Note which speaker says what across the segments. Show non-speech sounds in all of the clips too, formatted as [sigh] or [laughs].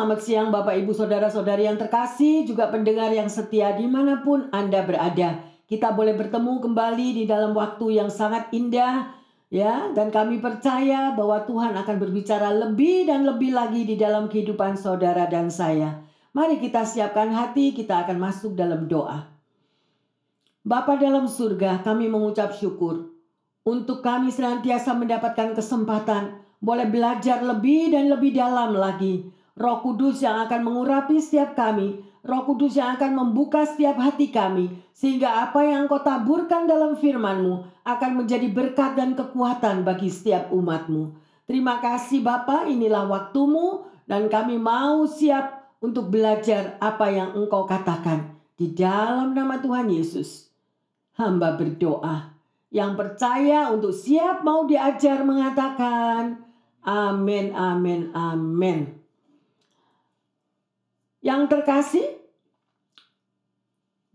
Speaker 1: Selamat siang Bapak Ibu Saudara-saudari yang terkasih, juga pendengar yang setia di mana pun Anda berada. Kita boleh bertemu kembali di dalam waktu yang sangat indah, ya, dan kami percaya bahwa Tuhan akan berbicara lebih dan lebih lagi di dalam kehidupan saudara dan saya. Mari kita siapkan hati, kita akan masuk dalam doa. Bapa dalam surga, kami mengucap syukur untuk kami senantiasa mendapatkan kesempatan boleh belajar lebih dan lebih dalam lagi. Roh Kudus yang akan mengurapi setiap kami, Roh Kudus yang akan membuka setiap hati kami, sehingga apa yang kau taburkan dalam firman-Mu akan menjadi berkat dan kekuatan bagi setiap umat-Mu. Terima kasih Bapa, inilah waktumu dan kami mau siap untuk belajar apa yang Engkau katakan. Di dalam nama Tuhan Yesus, hamba berdoa. Yang percaya untuk siap mau diajar mengatakan, Amin, amin, amin. Yang terkasih,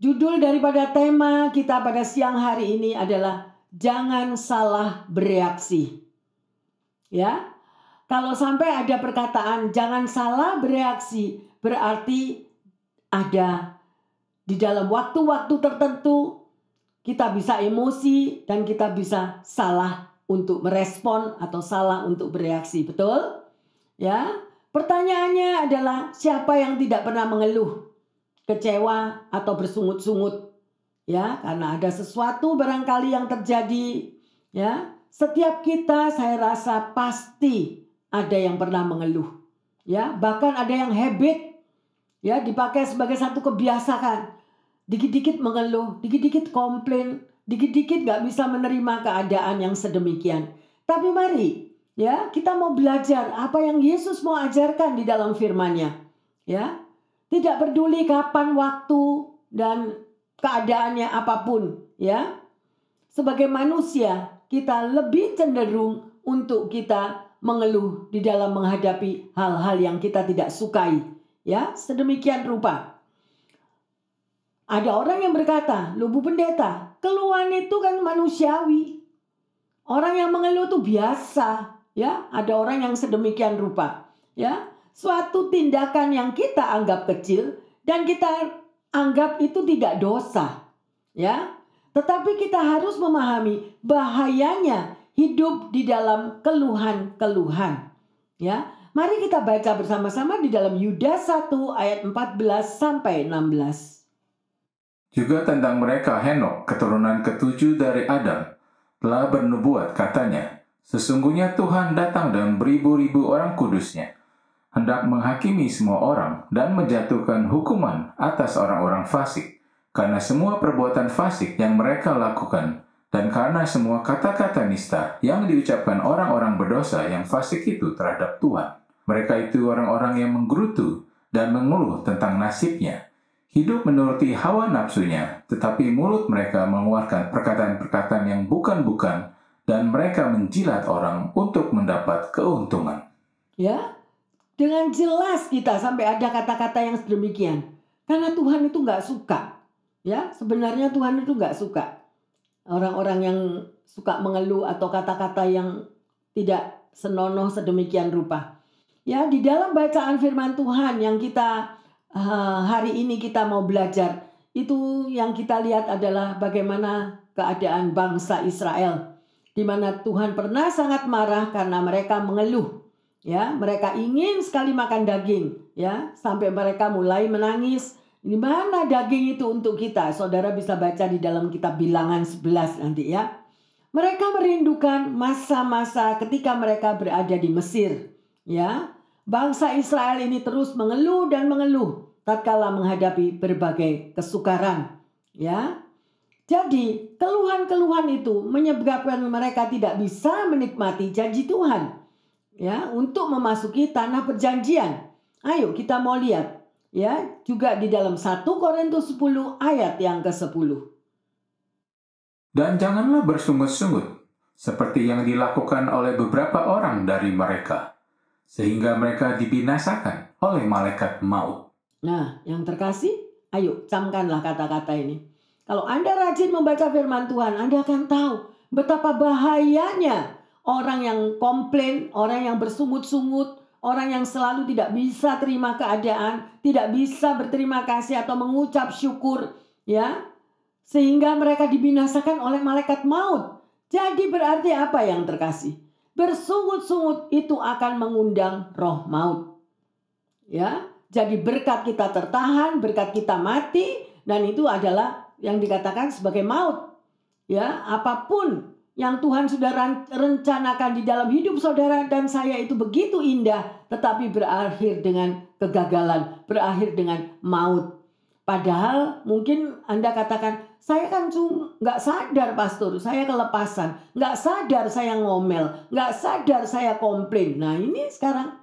Speaker 1: judul daripada tema kita pada siang hari ini adalah jangan salah bereaksi. Ya. Kalau sampai ada perkataan jangan salah bereaksi, berarti ada di dalam waktu-waktu tertentu kita bisa emosi dan kita bisa salah untuk merespon atau salah untuk bereaksi, betul? Ya. Pertanyaannya adalah siapa yang tidak pernah mengeluh, kecewa atau bersungut-sungut? Ya, karena ada sesuatu barangkali yang terjadi, ya. Setiap kita saya rasa pasti ada yang pernah mengeluh. Ya, bahkan ada yang habit ya dipakai sebagai satu kebiasaan. Dikit-dikit mengeluh, dikit-dikit komplain, dikit-dikit gak bisa menerima keadaan yang sedemikian. Tapi mari, ya kita mau belajar apa yang Yesus mau ajarkan di dalam firman-Nya. Ya, tidak peduli kapan waktu dan keadaannya apa pun, ya. Sebagai manusia, kita lebih cenderung untuk kita mengeluh di dalam menghadapi hal-hal yang kita tidak sukai, ya. Sedemikian rupa. Ada orang yang berkata, "Lubu pendeta, keluhan itu kan manusiawi. Orang yang mengeluh itu biasa, ya. Ada orang yang sedemikian rupa, ya. Suatu tindakan yang kita anggap kecil dan kita anggap itu tidak dosa, ya. Tetapi kita harus memahami bahayanya hidup di dalam keluhan-keluhan, ya. Mari kita baca bersama-sama di dalam Yudas 1 ayat 14 sampai 16.
Speaker 2: Juga tentang mereka Henok, keturunan ketujuh dari Adam, telah bernubuat katanya, Sesungguhnya Tuhan datang dengan beribu-ribu orang kudusnya, hendak menghakimi semua orang dan menjatuhkan hukuman atas orang-orang fasik, karena semua perbuatan fasik yang mereka lakukan, dan karena semua kata-kata nista yang diucapkan orang-orang berdosa yang fasik itu terhadap Tuhan. Mereka itu orang-orang yang menggerutu dan mengeluh tentang nasibnya, hidup menuruti hawa nafsunya, tetapi mulut mereka mengeluarkan perkataan-perkataan yang bukan-bukan dan mereka menjilat orang untuk mendapat keuntungan.
Speaker 1: Ya, dengan jelas kita sampai ada kata-kata yang sedemikian. Karena Tuhan itu nggak suka. Ya, sebenarnya Tuhan itu nggak suka. Orang-orang yang suka mengeluh atau kata-kata yang tidak senonoh sedemikian rupa. Ya, di dalam bacaan firman Tuhan yang kita uh, hari ini kita mau belajar. Itu yang kita lihat adalah bagaimana keadaan bangsa Israel. Di mana Tuhan pernah sangat marah karena mereka mengeluh. Ya, mereka ingin sekali makan daging, ya, sampai mereka mulai menangis. Di mana daging itu untuk kita? Saudara bisa baca di dalam kitab Bilangan 11 nanti ya. Mereka merindukan masa-masa ketika mereka berada di Mesir, ya. Bangsa Israel ini terus mengeluh dan mengeluh tatkala menghadapi berbagai kesukaran, ya. Jadi, keluhan-keluhan itu menyebabkan mereka tidak bisa menikmati janji Tuhan. Ya, untuk memasuki tanah perjanjian. Ayo kita mau lihat ya, juga di dalam 1 Korintus 10 ayat yang ke-10.
Speaker 2: Dan janganlah bersungut-sungut seperti yang dilakukan oleh beberapa orang dari mereka sehingga mereka dibinasakan oleh malaikat maut.
Speaker 1: Nah, yang terkasih, ayo camkanlah kata-kata ini. Kalau Anda rajin membaca firman Tuhan, Anda akan tahu betapa bahayanya orang yang komplain, orang yang bersungut-sungut, orang yang selalu tidak bisa terima keadaan, tidak bisa berterima kasih atau mengucap syukur, ya. Sehingga mereka dibinasakan oleh malaikat maut. Jadi berarti apa yang terkasih? Bersungut-sungut itu akan mengundang roh maut. Ya, jadi berkat kita tertahan, berkat kita mati dan itu adalah yang dikatakan sebagai maut. Ya, apa pun yang Tuhan sudah rencanakan di dalam hidup saudara dan saya itu begitu indah, tetapi berakhir dengan kegagalan, berakhir dengan maut. Padahal mungkin Anda katakan, saya kan nggak sadar pastor, saya kelepasan, nggak sadar saya ngomel, nggak sadar saya komplain. Nah ini sekarang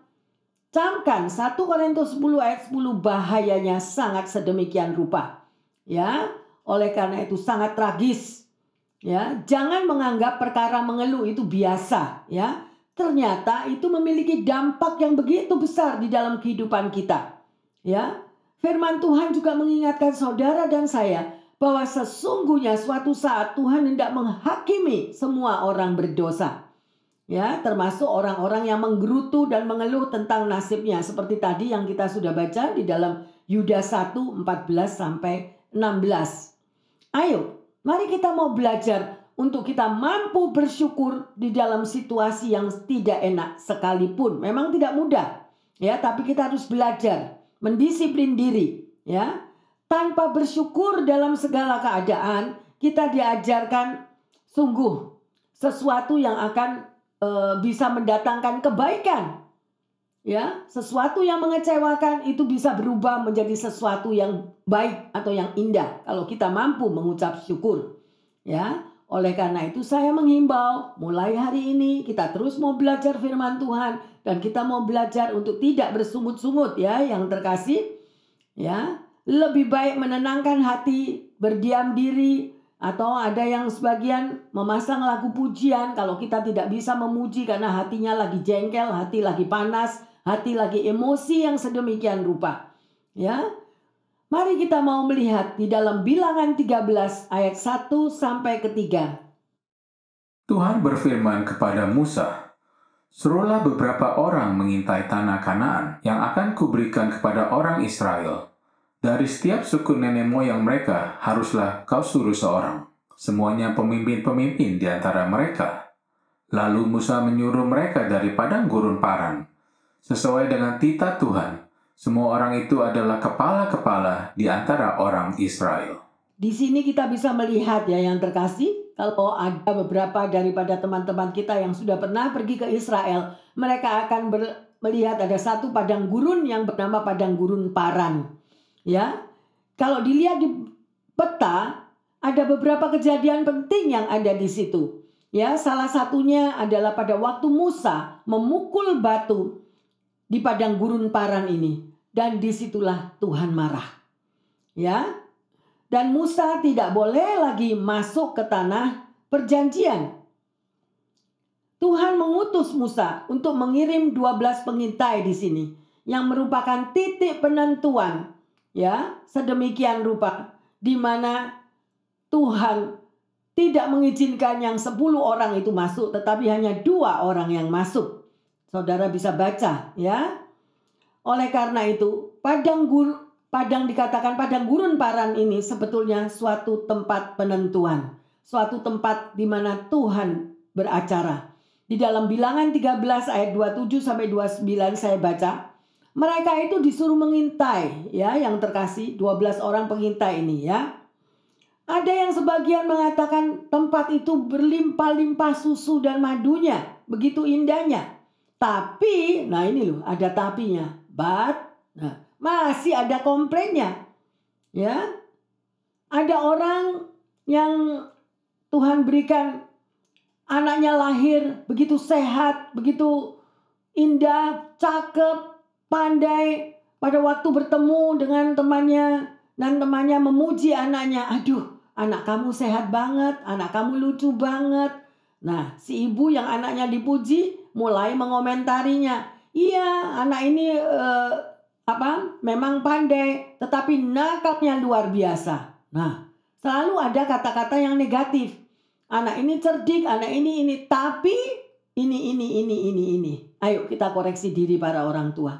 Speaker 1: camkan 1 Korintus 10 ayat 10 bahayanya sangat sedemikian rupa. Ya, oleh karena itu sangat tragis Ya, jangan menganggap perkara mengeluh itu biasa, ya. Ternyata itu memiliki dampak yang begitu besar di dalam kehidupan kita. Ya. Firman Tuhan juga mengingatkan saudara dan saya bahwa sesungguhnya suatu saat Tuhan hendak menghakimi semua orang berdosa. Ya, termasuk orang-orang yang menggerutu dan mengeluh tentang nasibnya seperti tadi yang kita sudah baca di dalam Yudas 1 14 sampai 16. Ayo, Mari kita mau belajar untuk kita mampu bersyukur di dalam situasi yang tidak enak sekalipun. Memang tidak mudah, ya, tapi kita harus belajar mendisiplin diri, ya. Tanpa bersyukur dalam segala keadaan, kita diajarkan sungguh sesuatu yang akan e, bisa mendatangkan kebaikan. Ya, sesuatu yang mengecewakan itu bisa berubah menjadi sesuatu yang baik atau yang indah kalau kita mampu mengucap syukur. Ya, oleh karena itu saya menghimbau mulai hari ini kita terus mau belajar firman Tuhan dan kita mau belajar untuk tidak bersungut-sungut ya yang terkasih. Ya, lebih baik menenangkan hati, berdiam diri atau ada yang sebagian memasang lagu pujian kalau kita tidak bisa memuji karena hatinya lagi jengkel, hati lagi panas, hati lagi emosi yang sedemikian rupa. Ya. Mari kita mau melihat di dalam Bilangan 13 ayat 1 sampai ketiga.
Speaker 2: Tuhan berfirman kepada Musa, Serulah beberapa orang mengintai tanah Kanaan yang akan kuberikan kepada orang Israel. Dari setiap suku nenek moyang mereka haruslah kau suruh seorang. Semuanya pemimpin-pemimpin di antara mereka. Lalu Musa menyuruh mereka dari padang gurun Paran sesuai dengan tita Tuhan. Semua orang itu adalah kepala-kepala di antara orang Israel.
Speaker 1: Di sini kita bisa melihat ya yang terkasih, kalau ada beberapa daripada teman-teman kita yang sudah pernah pergi ke Israel, mereka akan melihat ada satu padang gurun yang bernama padang gurun Paran. Ya. Kalau dilihat di peta, ada beberapa kejadian penting yang ada di situ. Ya, salah satunya adalah pada waktu Musa memukul batu di padang gurun Paran ini dan di situlah Tuhan marah. Ya, dan Musa tidak boleh lagi masuk ke tanah perjanjian. Tuhan mengutus Musa untuk mengirim 12 pengintai di sini yang merupakan titik penentuan ya sedemikian rupa di mana Tuhan tidak mengizinkan yang 10 orang itu masuk tetapi hanya dua orang yang masuk Saudara bisa baca ya. Oleh karena itu, padang gur padang dikatakan padang gurun paran ini sebetulnya suatu tempat penentuan, suatu tempat di mana Tuhan beracara. Di dalam Bilangan 13 ayat 27 sampai 29 saya baca, mereka itu disuruh mengintai ya yang terkasih 12 orang pengintai ini ya. Ada yang sebagian mengatakan tempat itu berlimpah-limpah susu dan madunya, begitu indahnya. Tapi, nah ini loh, ada tapinya. But, nah, masih ada komplainnya. Ya. Ada orang yang Tuhan berikan anaknya lahir begitu sehat, begitu indah, cakep, pandai. Pada waktu bertemu dengan temannya dan temannya memuji anaknya, aduh, anak kamu sehat banget, anak kamu lucu banget. Nah, si ibu yang anaknya dipuji mulai mengomentarinya. Iya, anak ini uh, apa? Memang pandai, tetapi nakalnya luar biasa. Nah, selalu ada kata-kata yang negatif. Anak ini cerdik, anak ini ini, tapi ini ini ini ini ini. Ayo kita koreksi diri para orang tua.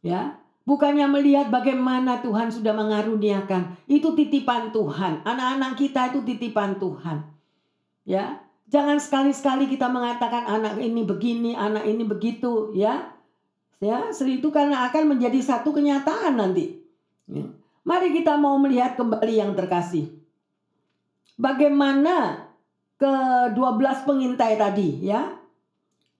Speaker 1: Ya, bukannya melihat bagaimana Tuhan sudah mengaruniakan. Itu titipan Tuhan. Anak-anak kita itu titipan Tuhan. Ya, jangan sekali-sekali kita mengatakan anak ini begini, anak ini begitu, ya. Ya, itu karena akan menjadi satu kenyataan nanti. Ya. Mari kita mau melihat kembali yang terkasih. Bagaimana ke-12 pengintai tadi ya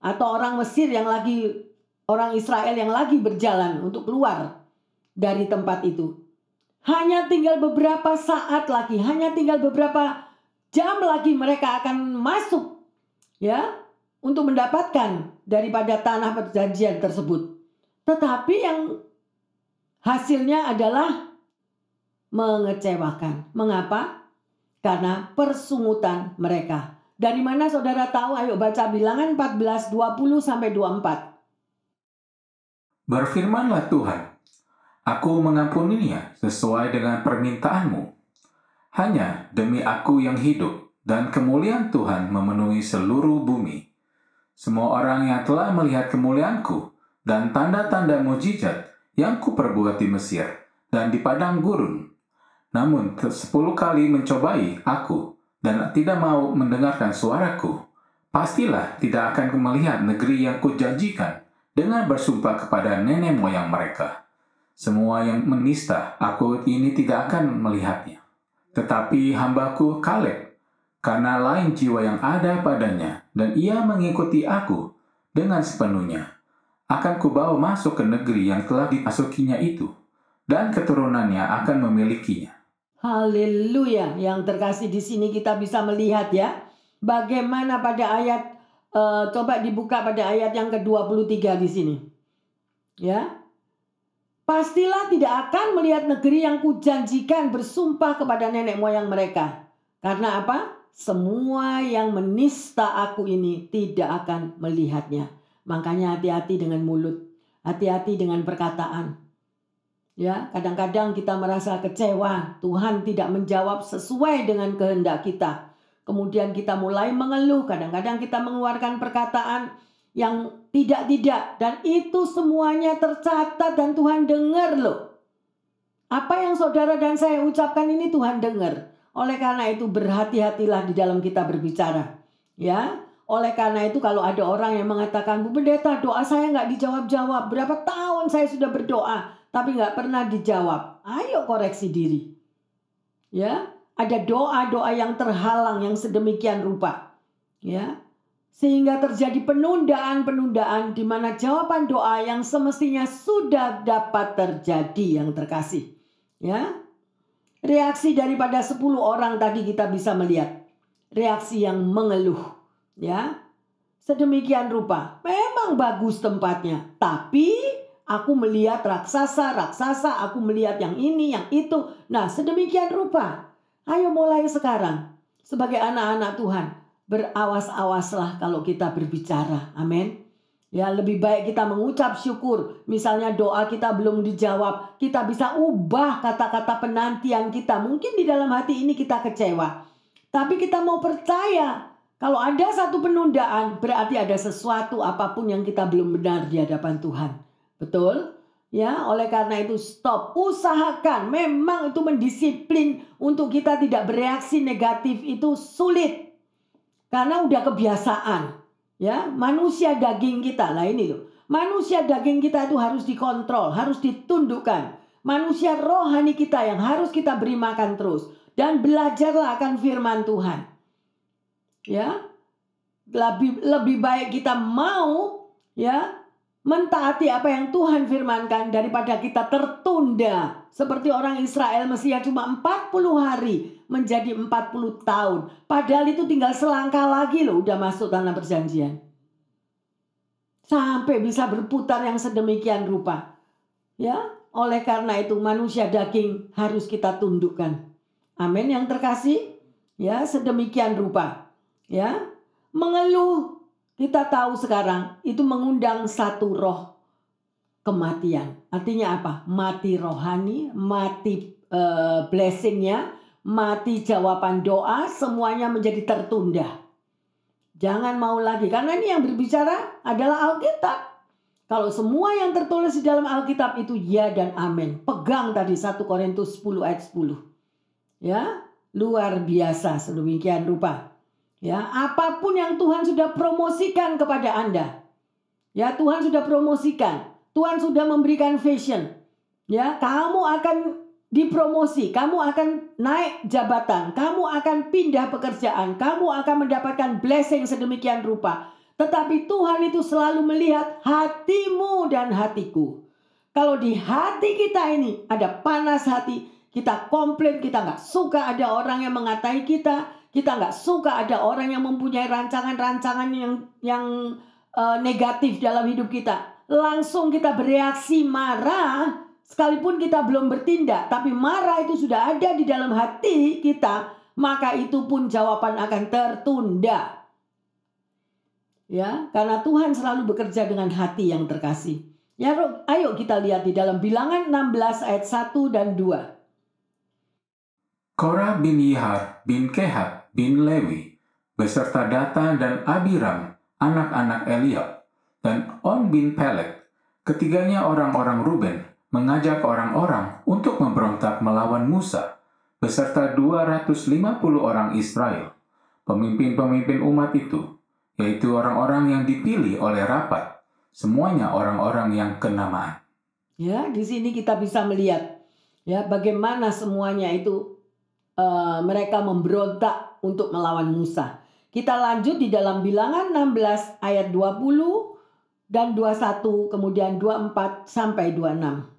Speaker 1: atau orang Mesir yang lagi orang Israel yang lagi berjalan untuk keluar dari tempat itu. Hanya tinggal beberapa saat lagi, hanya tinggal beberapa jam lagi mereka akan masuk ya untuk mendapatkan daripada tanah perjanjian tersebut. Tetapi yang hasilnya adalah mengecewakan. Mengapa? Karena persungutan mereka. Dari mana saudara tahu? Ayo baca bilangan 14, 20 sampai 24.
Speaker 2: Berfirmanlah Tuhan, Aku mengampuninya sesuai dengan permintaanmu. Hanya demi aku yang hidup dan kemuliaan Tuhan memenuhi seluruh bumi. Semua orang yang telah melihat kemuliaanku dan tanda-tanda mujizat yang kuperbuat di Mesir dan di padang gurun. Namun sepuluh kali mencobai aku dan tidak mau mendengarkan suaraku. Pastilah tidak akan melihat negeri yang kujanjikan dengan bersumpah kepada nenek moyang mereka. Semua yang menista aku ini tidak akan melihatnya. Tetapi hambaku Kaleb, karena lain jiwa yang ada padanya, dan ia mengikuti aku dengan sepenuhnya, akan kubawa masuk ke negeri yang telah dimasukinya itu, dan keturunannya akan memilikinya.
Speaker 1: Haleluya, yang terkasih di sini kita bisa melihat ya, bagaimana pada ayat Uh, coba dibuka pada ayat yang ke-23 di sini. Ya. Pastilah tidak akan melihat negeri yang kujanjikan bersumpah kepada nenek moyang mereka. Karena apa? Semua yang menista aku ini tidak akan melihatnya. Makanya hati-hati dengan mulut, hati-hati dengan perkataan. Ya, kadang-kadang kita merasa kecewa, Tuhan tidak menjawab sesuai dengan kehendak kita. Kemudian kita mulai mengeluh, kadang-kadang kita mengeluarkan perkataan yang tidak-tidak dan itu semuanya tercatat dan Tuhan dengar loh. Apa yang saudara dan saya ucapkan ini Tuhan dengar. Oleh karena itu berhati-hatilah di dalam kita berbicara. Ya, oleh karena itu kalau ada orang yang mengatakan Bu Pendeta doa saya nggak dijawab-jawab. Berapa tahun saya sudah berdoa tapi nggak pernah dijawab. Ayo koreksi diri. Ya, ada doa-doa yang terhalang yang sedemikian rupa. Ya. Sehingga terjadi penundaan-penundaan di mana jawaban doa yang semestinya sudah dapat terjadi yang terkasih. Ya. Reaksi daripada 10 orang tadi kita bisa melihat. Reaksi yang mengeluh. Ya. Sedemikian rupa. Memang bagus tempatnya. Tapi aku melihat raksasa-raksasa. Aku melihat yang ini, yang itu. Nah sedemikian rupa. Ayo mulai sekarang sebagai anak-anak Tuhan berawas-awaslah kalau kita berbicara. Amin. Ya, lebih baik kita mengucap syukur. Misalnya doa kita belum dijawab, kita bisa ubah kata-kata penantian kita. Mungkin di dalam hati ini kita kecewa. Tapi kita mau percaya kalau ada satu penundaan, berarti ada sesuatu apa pun yang kita belum benar di hadapan Tuhan. Betul? Ya, oleh karena itu stop, usahakan. Memang itu mendisiplin untuk kita tidak bereaksi negatif itu sulit. Karena udah kebiasaan. Ya, manusia daging kita lah ini loh. Manusia daging kita itu harus dikontrol, harus ditundukkan. Manusia rohani kita yang harus kita beri makan terus dan belajarlah akan firman Tuhan. Ya. Lebih lebih baik kita mau ya mentaati apa yang Tuhan firmankan daripada kita tertunda. Seperti orang Israel Mesia cuma 40 hari menjadi 40 tahun. Padahal itu tinggal selangkah lagi loh udah masuk tanah perjanjian. Sampai bisa berputar yang sedemikian rupa. Ya oleh karena itu manusia daging harus kita tundukkan. Amin yang terkasih. Ya sedemikian rupa. Ya mengeluh kita tahu sekarang itu mengundang satu roh kematian. Artinya apa? Mati rohani, mati uh, blessingnya, mati jawaban doa, semuanya menjadi tertunda. Jangan mau lagi karena ini yang berbicara adalah Alkitab. Kalau semua yang tertulis di dalam Alkitab itu ya dan amin. Pegang tadi 1 Korintus 10 ayat 10. Ya, luar biasa sedemikian rupa. Ya, apa pun yang Tuhan sudah promosikan kepada Anda. Ya, Tuhan sudah promosikan. Tuhan sudah memberikan vision. Ya, kamu akan dipromosi, kamu akan naik jabatan, kamu akan pindah pekerjaan, kamu akan mendapatkan blessing sedemikian rupa. Tetapi Tuhan itu selalu melihat hatimu dan hatiku. Kalau di hati kita ini ada panas hati, kita komplain, kita nggak suka ada orang yang mengatai kita, kita nggak suka ada orang yang mempunyai rancangan-rancangan yang yang uh, negatif dalam hidup kita. Langsung kita bereaksi marah, sekalipun kita belum bertindak, tapi marah itu sudah ada di dalam hati kita, maka itu pun jawaban akan tertunda. Ya, karena Tuhan selalu bekerja dengan hati yang terkasih. Ya, ayo kita lihat di dalam Bilangan 16 ayat 1 dan 2.
Speaker 2: Korah bin Yihar bin Kehat bin Lewi beserta Datan dan Abiram, anak-anak Eliab, dan On bin Pelek, ketiganya orang-orang Ruben, mengajak orang-orang untuk memberontak melawan Musa, beserta 250 orang Israel, pemimpin-pemimpin umat itu, yaitu orang-orang yang dipilih oleh rapat, semuanya orang-orang yang kenamaan.
Speaker 1: Ya, di sini kita bisa melihat ya bagaimana semuanya itu uh, mereka memberontak untuk melawan Musa. Kita lanjut di dalam Bilangan 16 ayat 20 dan 21 kemudian 24 sampai 26.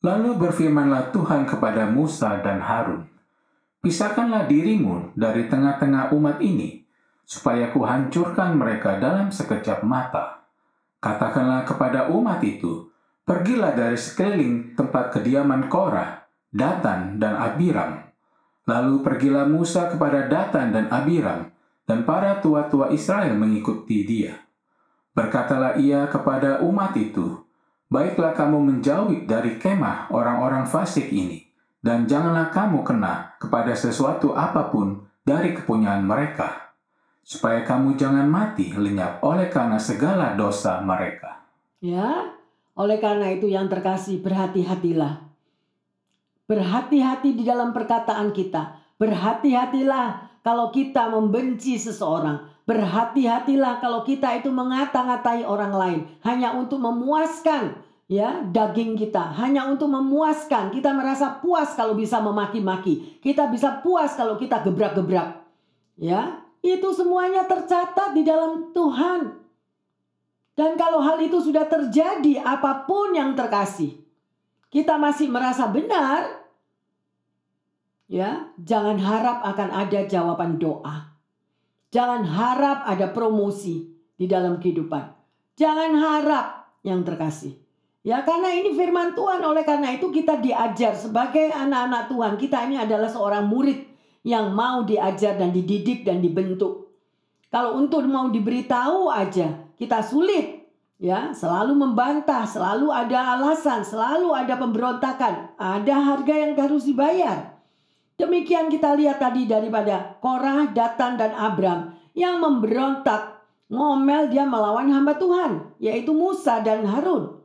Speaker 2: Lalu berfirmanlah Tuhan kepada Musa dan Harun, Pisahkanlah dirimu dari tengah-tengah umat ini, supaya kuhancurkan mereka dalam sekejap mata. Katakanlah kepada umat itu, pergilah dari sekeliling tempat kediaman Korah, Datan, dan Abiram. Lalu pergilah Musa kepada Datan dan Abiram, dan para tua-tua Israel mengikuti dia. Berkatalah ia kepada umat itu, Baiklah kamu menjauhi dari kemah orang-orang fasik ini, dan janganlah kamu kena kepada sesuatu apa pun dari kepunyaan mereka supaya kamu jangan mati lenyap oleh karena segala dosa mereka.
Speaker 1: Ya, oleh karena itu yang terkasih berhati-hatilah. Berhati-hati di dalam perkataan kita. Berhati-hatilah kalau kita membenci seseorang. Berhati-hatilah kalau kita itu mengata-ngatai orang lain hanya untuk memuaskan ya daging kita hanya untuk memuaskan kita merasa puas kalau bisa memaki-maki kita bisa puas kalau kita gebrak-gebrak ya itu semuanya tercatat di dalam Tuhan. Dan kalau hal itu sudah terjadi, apa pun yang terkasih, kita masih merasa benar, ya, jangan harap akan ada jawaban doa. Jangan harap ada promosi di dalam kehidupan. Jangan harap yang terkasih. Ya karena ini firman Tuhan oleh karena itu kita diajar sebagai anak-anak Tuhan. Kita ini adalah seorang murid yang mau diajar dan dididik dan dibentuk. Kalau untuk mau diberitahu aja, kita sulit. Ya, selalu membantah, selalu ada alasan, selalu ada pemberontakan, ada harga yang harus dibayar. Demikian kita lihat tadi daripada Korah, Datan, dan Abram yang memberontak, ngomel dia melawan hamba Tuhan, yaitu Musa dan Harun.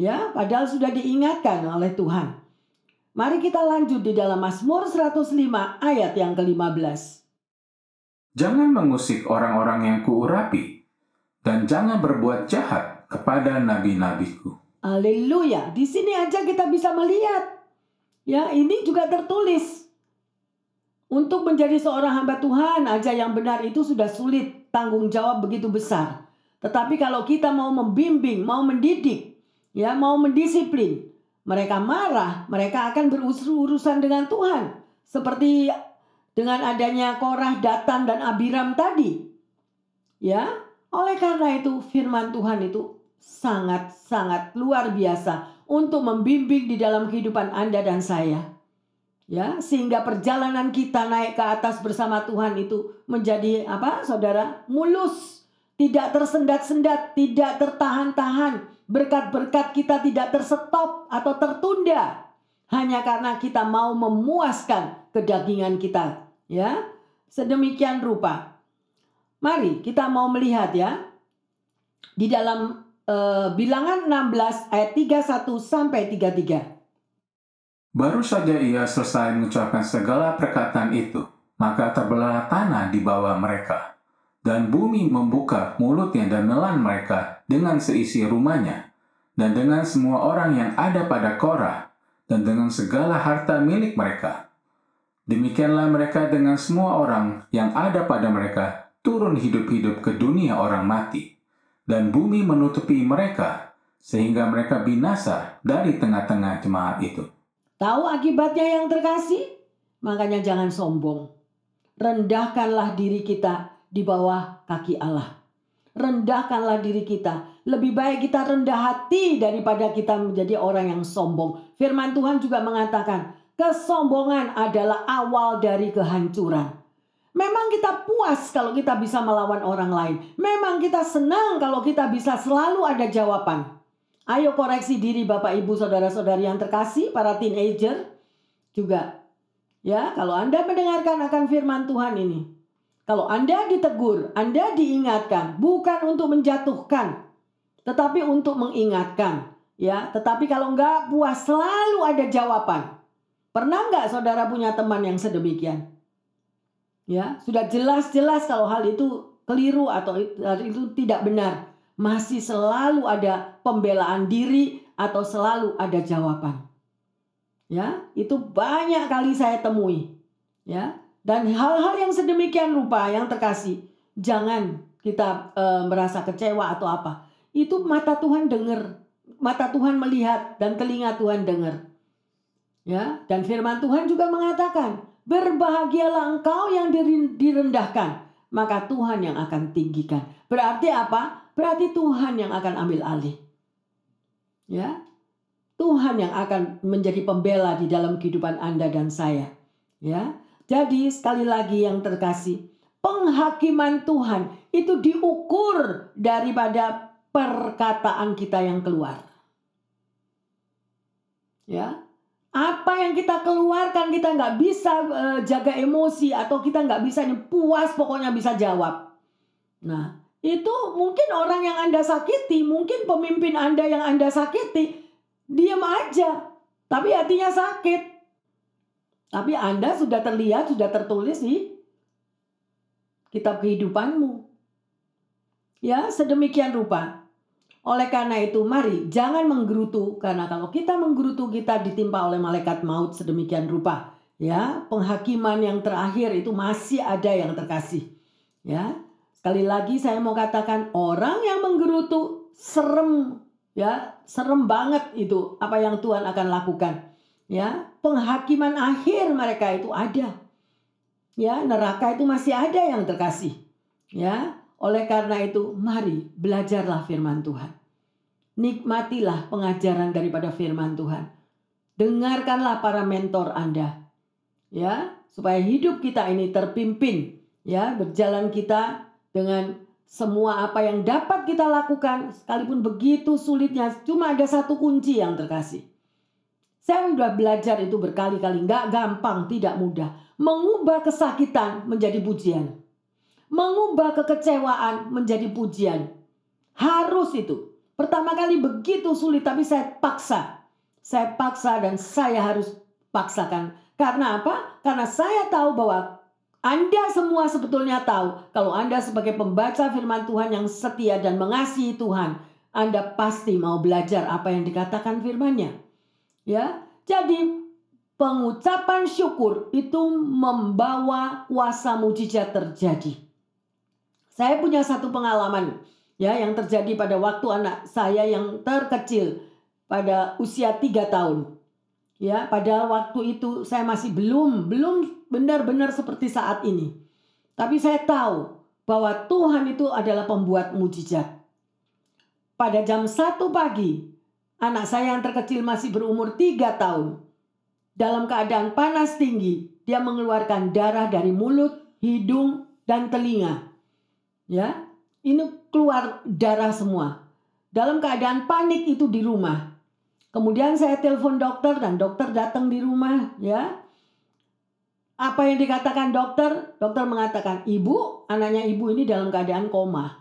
Speaker 1: Ya, padahal sudah diingatkan oleh Tuhan. Mari kita lanjut di dalam Mazmur 105 ayat yang ke-15.
Speaker 2: Jangan mengusik orang-orang yang kuurapi, dan jangan berbuat jahat kepada nabi-nabiku.
Speaker 1: Haleluya. Di sini aja kita bisa melihat. Ya, ini juga tertulis. Untuk menjadi seorang hamba Tuhan aja yang benar itu sudah sulit, tanggung jawab begitu besar. Tetapi kalau kita mau membimbing, mau mendidik, ya, mau mendisiplin, mereka marah, mereka akan berurusan dengan Tuhan. Seperti dengan adanya Korah, Datan, dan Abiram tadi. Ya, oleh karena itu firman Tuhan itu sangat-sangat luar biasa untuk membimbing di dalam kehidupan Anda dan saya. Ya, sehingga perjalanan kita naik ke atas bersama Tuhan itu menjadi apa, Saudara? Mulus, tidak tersendat-sendat, tidak tertahan-tahan, Berkat-berkat kita tidak tersetop atau tertunda hanya karena kita mau memuaskan kedagingan kita, ya. Sedemikian rupa. Mari kita mau melihat ya. Di dalam uh, bilangan 16 ayat 31 sampai 33.
Speaker 2: Baru saja ia selesai mengucapkan segala perkataan itu, maka terbelah tanah di bawah mereka. Dan bumi membuka mulutnya dan menelan mereka dengan seisi rumahnya, dan dengan semua orang yang ada pada Korah, dan dengan segala harta milik mereka. Demikianlah mereka dengan semua orang yang ada pada mereka turun hidup-hidup ke dunia orang mati, dan bumi menutupi mereka, sehingga mereka binasa dari tengah-tengah jemaat itu.
Speaker 1: Tahu akibatnya yang terkasih? Makanya jangan sombong. Rendahkanlah diri kita di bawah kaki Allah. Rendahkanlah diri kita. Lebih baik kita rendah hati daripada kita menjadi orang yang sombong. Firman Tuhan juga mengatakan, kesombongan adalah awal dari kehancuran. Memang kita puas kalau kita bisa melawan orang lain. Memang kita senang kalau kita bisa selalu ada jawaban. Ayo koreksi diri Bapak Ibu Saudara-saudari yang terkasih, para teenager juga. Ya, kalau Anda mendengarkan akan firman Tuhan ini. Kalau Anda ditegur, Anda diingatkan, bukan untuk menjatuhkan, tetapi untuk mengingatkan. Ya, tetapi kalau enggak puas selalu ada jawaban. Pernah enggak saudara punya teman yang sedemikian? Ya, sudah jelas-jelas kalau hal itu keliru atau itu tidak benar. Masih selalu ada pembelaan diri atau selalu ada jawaban. Ya, itu banyak kali saya temui. Ya, dan hal-hal yang sedemikian rupa yang terkasih, jangan kita e, merasa kecewa atau apa. Itu mata Tuhan dengar, mata Tuhan melihat dan telinga Tuhan dengar. Ya, dan firman Tuhan juga mengatakan, Berbahagialah engkau yang direndahkan, maka Tuhan yang akan tinggikan. Berarti apa? Berarti Tuhan yang akan ambil alih. Ya. Tuhan yang akan menjadi pembela di dalam kehidupan Anda dan saya. Ya. Jadi sekali lagi yang terkasih, penghakiman Tuhan itu diukur daripada perkataan kita yang keluar. Ya, apa yang kita keluarkan kita nggak bisa uh, jaga emosi atau kita nggak bisa puas pokoknya bisa jawab. Nah itu mungkin orang yang anda sakiti, mungkin pemimpin anda yang anda sakiti, diam aja, tapi hatinya sakit. Tapi anda sudah terlihat, sudah tertulis di kitab kehidupanmu. Ya sedemikian rupa oleh karena itu, mari jangan menggerutu karena kalau kita menggerutu kita ditimpa oleh malaikat maut sedemikian rupa. Ya, penghakiman yang terakhir itu masih ada yang terkasih. Ya. Sekali lagi saya mau katakan orang yang menggerutu serem ya, serem banget itu apa yang Tuhan akan lakukan. Ya, penghakiman akhir mereka itu ada. Ya, neraka itu masih ada yang terkasih. Ya, oleh karena itu, mari belajarlah firman Tuhan. Nikmatilah pengajaran daripada firman Tuhan. Dengarkanlah para mentor Anda. Ya, supaya hidup kita ini terpimpin, ya, berjalan kita dengan semua apa yang dapat kita lakukan sekalipun begitu sulitnya cuma ada satu kunci yang terkasih. Saya sudah belajar itu berkali-kali, nggak gampang, tidak mudah. Mengubah kesakitan menjadi pujian mengubah kekecewaan menjadi pujian. Harus itu. Pertama kali begitu sulit tapi saya paksa. Saya paksa dan saya harus paksakan. Karena apa? Karena saya tahu bahwa anda semua sebetulnya tahu kalau Anda sebagai pembaca firman Tuhan yang setia dan mengasihi Tuhan, Anda pasti mau belajar apa yang dikatakan firman-Nya. Ya. Jadi pengucapan syukur itu membawa kuasa mujizat terjadi. Saya punya satu pengalaman ya yang terjadi pada waktu anak saya yang terkecil pada usia tiga tahun. Ya, pada waktu itu saya masih belum belum benar-benar seperti saat ini. Tapi saya tahu bahwa Tuhan itu adalah pembuat mujizat. Pada jam satu pagi, anak saya yang terkecil masih berumur tiga tahun. Dalam keadaan panas tinggi, dia mengeluarkan darah dari mulut, hidung, dan telinga ya ini keluar darah semua dalam keadaan panik itu di rumah kemudian saya telepon dokter dan dokter datang di rumah ya Apa yang dikatakan dokter? Dokter mengatakan, ibu, anaknya ibu ini dalam keadaan koma.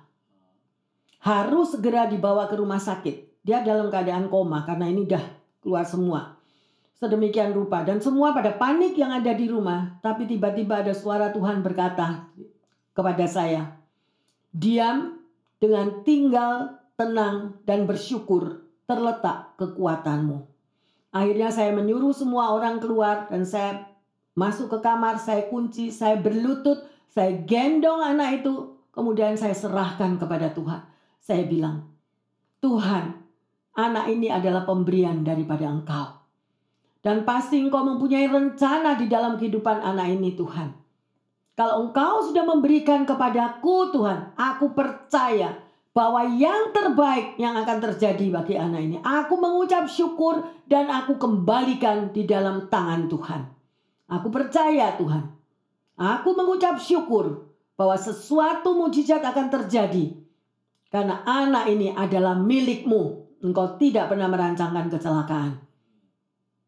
Speaker 1: Harus segera dibawa ke rumah sakit. Dia dalam keadaan koma karena ini dah keluar semua. Sedemikian rupa dan semua pada panik yang ada di rumah. Tapi tiba-tiba ada suara Tuhan berkata kepada saya, diam dengan tinggal, tenang, dan bersyukur terletak kekuatanmu. Akhirnya saya menyuruh semua orang keluar dan saya masuk ke kamar, saya kunci, saya berlutut, saya gendong anak itu, kemudian saya serahkan kepada Tuhan. Saya bilang, Tuhan, anak ini adalah pemberian daripada Engkau. Dan pasti Engkau mempunyai rencana di dalam kehidupan anak ini, Tuhan. Kalau Engkau sudah memberikan kepadaku, Tuhan, aku percaya bahwa yang terbaik yang akan terjadi bagi anak ini. Aku mengucap syukur dan aku kembalikan di dalam tangan Tuhan. Aku percaya Tuhan. Aku mengucap syukur bahwa sesuatu mujizat akan terjadi. Karena anak ini adalah milikmu. Engkau tidak pernah merancangkan kecelakaan.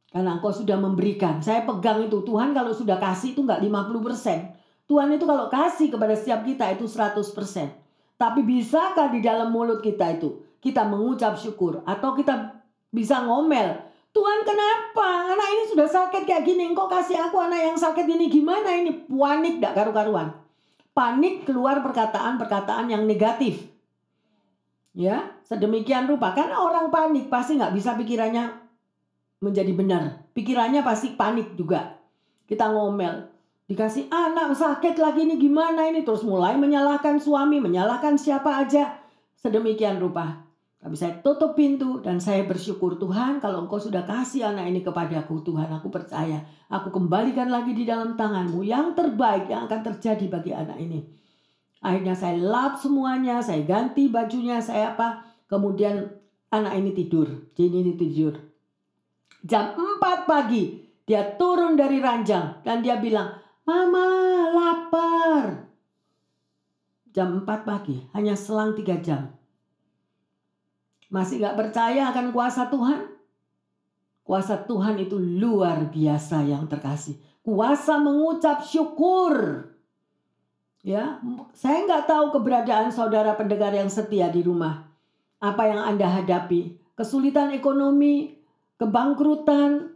Speaker 1: Karena engkau sudah memberikan. Saya pegang itu. Tuhan kalau sudah kasih itu enggak 50%. Tuhan itu kalau kasih kepada setiap kita itu 100%. Tapi bisakah di dalam mulut kita itu kita mengucap syukur atau kita bisa ngomel? Tuhan kenapa? Anak ini sudah sakit kayak gini. Engkau kasih aku anak yang sakit ini gimana ini? Panik gak karu-karuan. Panik keluar perkataan-perkataan yang negatif. Ya, sedemikian rupa. Karena orang panik pasti nggak bisa pikirannya menjadi benar. Pikirannya pasti panik juga. Kita ngomel, Dikasih anak sakit lagi ini gimana ini terus mulai menyalahkan suami, menyalahkan siapa aja. Sedemikian rupa. Tapi saya tutup pintu dan saya bersyukur Tuhan kalau engkau sudah kasih anak ini kepadaku Tuhan aku percaya. Aku kembalikan lagi di dalam tanganmu yang terbaik yang akan terjadi bagi anak ini. Akhirnya saya lap semuanya, saya ganti bajunya, saya apa. Kemudian anak ini tidur, Jenny ini tidur. Jam 4 pagi dia turun dari ranjang dan dia bilang, Mama lapar. Jam 4 pagi, hanya selang 3 jam. Masih gak percaya akan kuasa Tuhan? Kuasa Tuhan itu luar biasa yang terkasih. Kuasa mengucap syukur. Ya, saya nggak tahu keberadaan saudara pendengar yang setia di rumah. Apa yang Anda hadapi? Kesulitan ekonomi, kebangkrutan,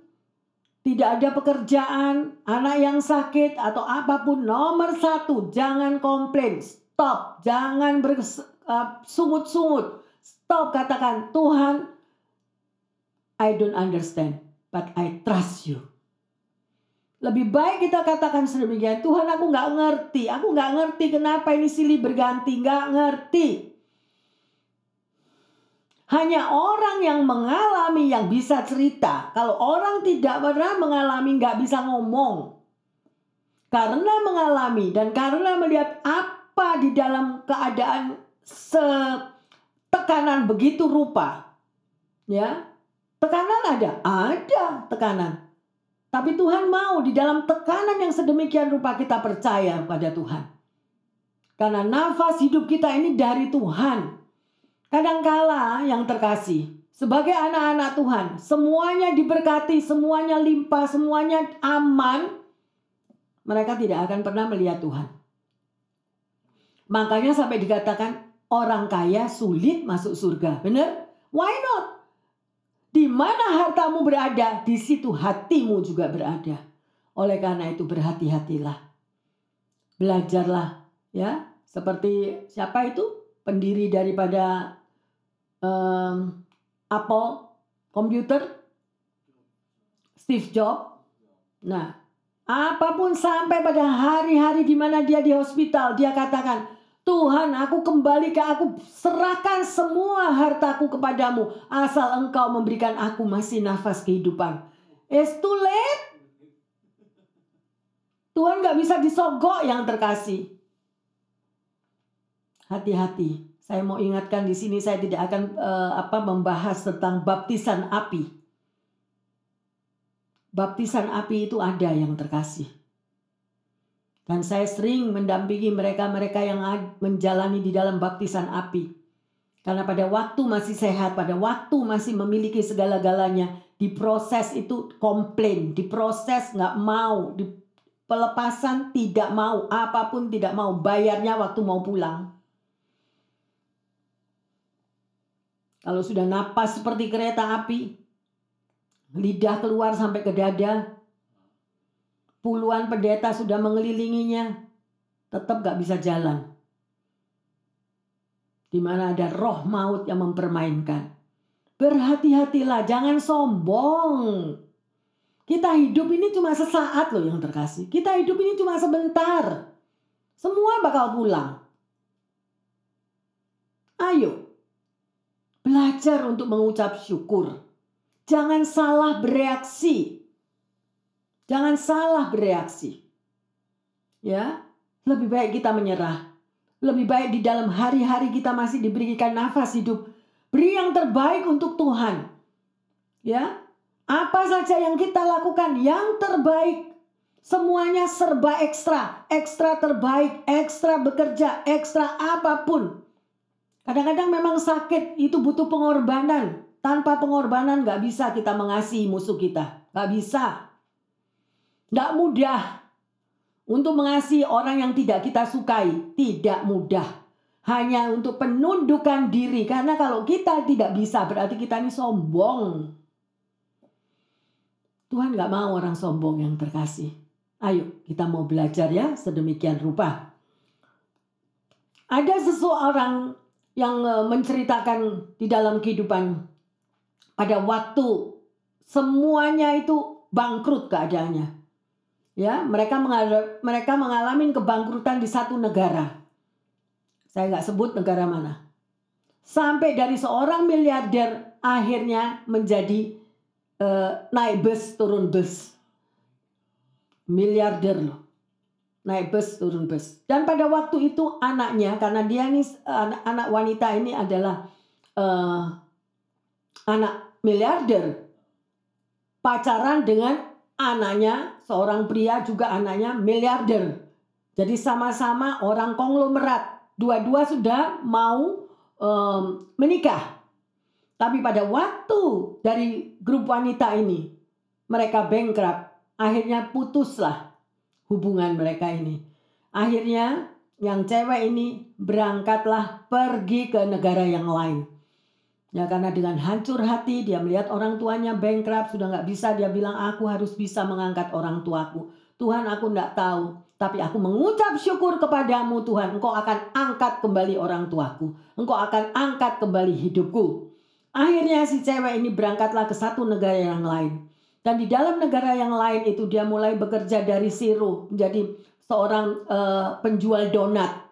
Speaker 1: tidak ada pekerjaan, anak yang sakit atau apa pun, nomor satu jangan komplain, stop, jangan bersungut-sungut, uh, stop katakan Tuhan, I don't understand, but I trust you. Lebih baik kita katakan sedemikian, Tuhan aku nggak ngerti, aku nggak ngerti kenapa ini silih berganti, nggak ngerti. Hanya orang yang mengalami yang bisa cerita. Kalau orang tidak pernah mengalami nggak bisa ngomong. Karena mengalami dan karena melihat apa di dalam keadaan setekanan begitu rupa. Ya, tekanan ada, ada tekanan. Tapi Tuhan mau di dalam tekanan yang sedemikian rupa kita percaya pada Tuhan. Karena nafas hidup kita ini dari Tuhan. Kadangkala yang terkasih, sebagai anak-anak Tuhan, semuanya diberkati, semuanya limpah, semuanya aman, mereka tidak akan pernah melihat Tuhan. Makanya sampai dikatakan orang kaya sulit masuk surga. Benar? Why not? Di mana hartamu berada, di situ hatimu juga berada. Oleh karena itu berhati-hatilah. Belajarlah ya, seperti siapa itu? Pendiri daripada um, Apple komputer, Steve Jobs. Nah, apa pun sampai pada hari-hari di mana dia di hospital, dia katakan, Tuhan, aku kembali ke aku serahkan semua hartaku kepadamu asal engkau memberikan aku masih nafas kehidupan. It's too late. Tuhan gak bisa disogok yang terkasih. Hati-hati. Saya mau ingatkan di sini saya tidak akan uh, apa membahas tentang baptisan api. Baptisan api itu ada yang terkasih. Dan saya sering mendampingi mereka-mereka yang menjalani di dalam baptisan api. Karena pada waktu masih sehat, pada waktu masih memiliki segala-galanya, diproses itu komplain, diproses nggak mau, di, pelepasan tidak mau, apa pun tidak mau, bayarnya waktu mau pulang. Kalau sudah napas seperti kereta api, lidah keluar sampai ke dada, puluhan pendeta sudah mengelilinginya, tetap gak bisa jalan. Di mana ada roh maut yang mempermainkan. Berhati-hatilah, jangan sombong. Kita hidup ini cuma sesaat loh yang terkasih. Kita hidup ini cuma sebentar. Semua bakal pulang. Ayo, Belajar untuk mengucap syukur. Jangan salah bereaksi. Jangan salah bereaksi. Ya, lebih baik kita menyerah. Lebih baik di dalam hari-hari kita masih diberikan nafas hidup. Beri yang terbaik untuk Tuhan. Ya, apa saja yang kita lakukan yang terbaik. Semuanya serba ekstra, ekstra terbaik, ekstra bekerja, ekstra apa pun. Kadang-kadang memang sakit itu butuh pengorbanan. Tanpa pengorbanan gak bisa kita mengasihi musuh kita. Gak bisa. Gak mudah. Untuk mengasihi orang yang tidak kita sukai. Tidak mudah. Hanya untuk penundukan diri. Karena kalau kita tidak bisa berarti kita ini sombong. Tuhan gak mau orang sombong yang terkasih. Ayo kita mau belajar ya sedemikian rupa. Ada seseorang yang eh, menceritakan di dalam kehidupan pada waktu semuanya itu bangkrut keadaannya. Ya, mereka mengalami, mereka mengalami kebangkrutan di satu negara. Saya nggak sebut negara mana. Sampai dari seorang miliarder akhirnya menjadi uh, naik bus turun bus. Miliarder loh naik bus turun bus dan pada waktu itu anaknya karena dia ini anak, anak wanita ini adalah uh, anak miliarder pacaran dengan anaknya seorang pria juga anaknya miliarder jadi sama-sama orang konglomerat dua-dua sudah mau um, menikah tapi pada waktu dari grup wanita ini mereka bankrupt akhirnya putuslah hubungan mereka ini. Akhirnya yang cewek ini berangkatlah pergi ke negara yang lain. Ya karena dengan hancur hati dia melihat orang tuanya bankrupt sudah nggak bisa dia bilang aku harus bisa mengangkat orang tuaku. Tuhan aku nggak tahu tapi aku mengucap syukur kepadamu Tuhan engkau akan angkat kembali orang tuaku. Engkau akan angkat kembali hidupku. Akhirnya si cewek ini berangkatlah ke satu negara yang lain. Dan di dalam negara yang lain itu dia mulai bekerja dari siru menjadi seorang uh, penjual donat.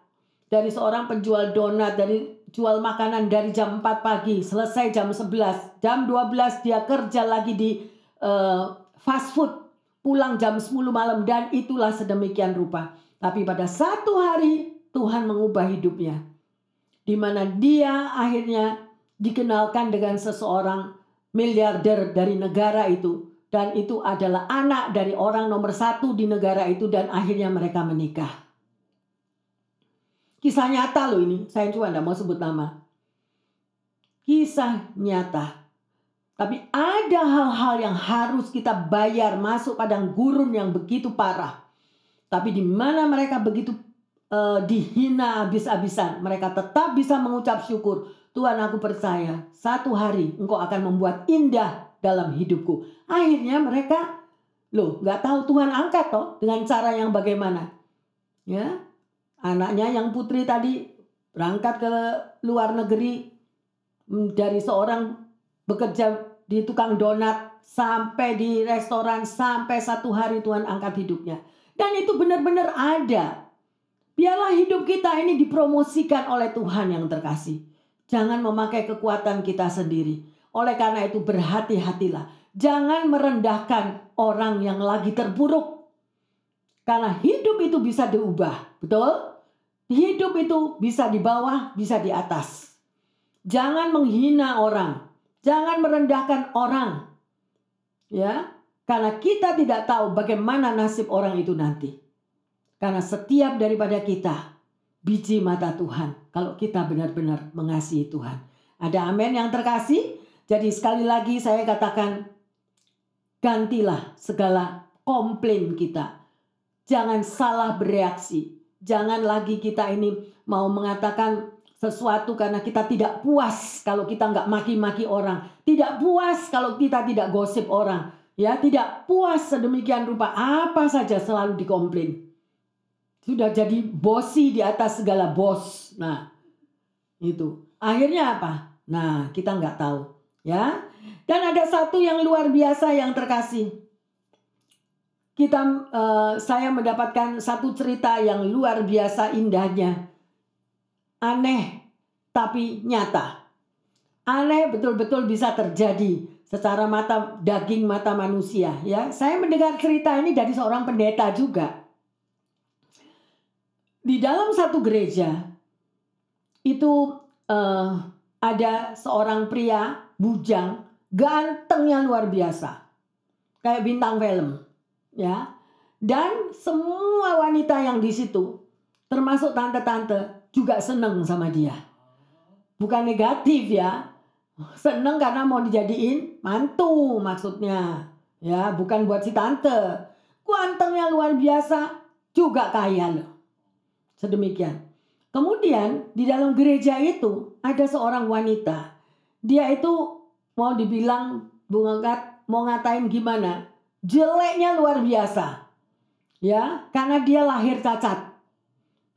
Speaker 1: Dari seorang penjual donat, dari jual makanan dari jam 4 pagi, selesai jam 11. Jam 12 dia kerja lagi di uh, fast food, pulang jam 10 malam dan itulah sedemikian rupa. Tapi pada satu hari Tuhan mengubah hidupnya. Di mana dia akhirnya dikenalkan dengan seseorang miliarder dari negara itu dan itu adalah anak dari orang nomor satu di negara itu dan akhirnya mereka menikah. Kisah nyata loh ini, saya cuma tidak mau sebut nama. Kisah nyata. Tapi ada hal-hal yang harus kita bayar masuk padang gurun yang begitu parah. Tapi di mana mereka begitu uh, dihina habis-habisan, mereka tetap bisa mengucap syukur. Tuhan aku percaya satu hari engkau akan membuat indah dalam hidupku. Akhirnya mereka loh nggak tahu Tuhan angkat toh dengan cara yang bagaimana. Ya, anaknya yang putri tadi berangkat ke luar negeri mm, dari seorang bekerja di tukang donat sampai di restoran sampai satu hari Tuhan angkat hidupnya. Dan itu benar-benar ada. Biarlah hidup kita ini dipromosikan oleh Tuhan yang terkasih. Jangan memakai kekuatan kita sendiri. Oleh karena itu berhati-hatilah. Jangan merendahkan orang yang lagi terpuruk. Karena hidup itu bisa diubah. Betul? Hidup itu bisa di bawah, bisa di atas. Jangan menghina orang. Jangan merendahkan orang. Ya, karena kita tidak tahu bagaimana nasib orang itu nanti. Karena setiap daripada kita biji mata Tuhan kalau kita benar-benar mengasihi Tuhan. Ada amin yang terkasih? Jadi sekali lagi saya katakan gantilah segala komplain kita. jangan salah bereaksi. Jangan lagi kita ini mau mengatakan sesuatu karena kita tidak puas kalau kita nggak maki-maki orang. Tidak puas kalau kita tidak gosip orang. Ya, tidak puas sedemikian rupa apa saja selalu dikomplain. Sudah jadi bosi di atas segala bos. Nah, itu. Akhirnya apa? Nah, kita nggak tahu. Ya, dan ada satu yang luar biasa yang terkasih. Kita, uh, saya mendapatkan satu cerita yang luar biasa indahnya, aneh tapi nyata. Aneh betul-betul bisa terjadi secara mata daging mata manusia. Ya, saya mendengar cerita ini dari seorang pendeta juga di dalam satu gereja itu uh, ada seorang pria bujang gantengnya luar biasa kayak bintang film ya dan semua wanita yang di situ termasuk tante-tante juga seneng sama dia bukan negatif ya seneng karena mau dijadiin mantu maksudnya ya bukan buat si tante gantengnya luar biasa juga kaya loh Sedemikian. Kemudian di dalam gereja itu ada seorang wanita. Dia itu mau dibilang bunga mau ngatain gimana? Jeleknya luar biasa. Ya, karena dia lahir cacat.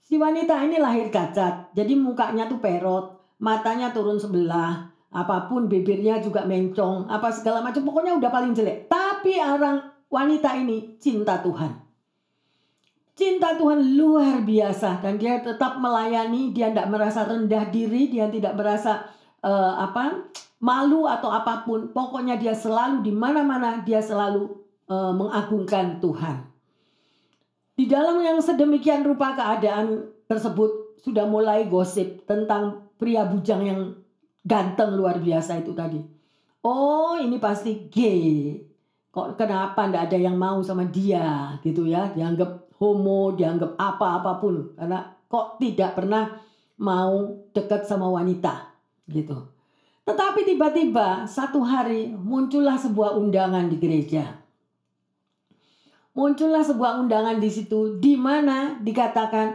Speaker 1: Si wanita ini lahir cacat. Jadi mukanya tuh perot, matanya turun sebelah, apa pun bibirnya juga mencong, apa segala macam pokoknya udah paling jelek. Tapi orang wanita ini cinta Tuhan. Cinta Tuhan luar biasa dan dia tetap melayani, dia tidak merasa rendah diri, dia tidak merasa uh, apa malu atau apa pun. Pokoknya dia selalu di mana-mana dia selalu uh, mengagungkan Tuhan. Di dalam yang sedemikian rupa keadaan tersebut sudah mulai gosip tentang pria bujang yang ganteng luar biasa itu tadi. Oh, ini pasti gay. Kok kenapa ndak ada yang mau sama dia gitu ya? Dianggap homo, dianggap apa-apapun karena kok tidak pernah mau dekat sama wanita gitu. Tetapi tiba-tiba satu hari muncullah sebuah undangan di gereja. Muncullah sebuah undangan di situ di mana dikatakan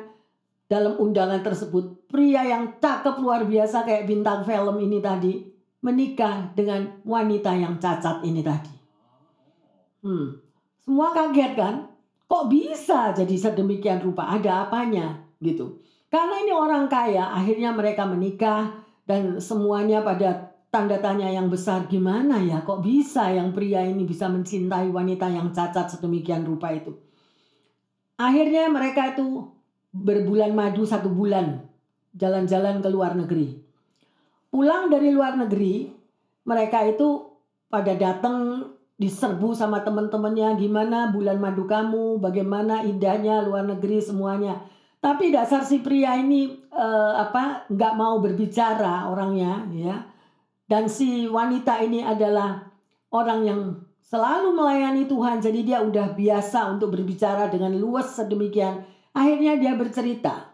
Speaker 1: dalam undangan tersebut pria yang cakep luar biasa kayak bintang film ini tadi menikah dengan wanita yang cacat ini tadi. Hmm. Semua kaget kan? Kok bisa jadi sedemikian rupa? Ada apanya gitu. Karena ini orang kaya, akhirnya mereka menikah dan semuanya pada tanda tanya yang besar gimana ya kok bisa yang pria ini bisa mencintai wanita yang cacat sedemikian rupa itu. Akhirnya mereka itu berbulan madu satu bulan jalan-jalan ke luar negeri. Pulang dari luar negeri, mereka itu pada datang diserbu sama teman-temannya gimana bulan madu kamu, bagaimana indahnya luar negeri semuanya. Tapi dasar si pria ini uh, apa nggak mau berbicara orangnya ya. Dan si wanita ini adalah orang yang selalu melayani Tuhan. Jadi dia udah biasa untuk berbicara dengan luas sedemikian. Akhirnya dia bercerita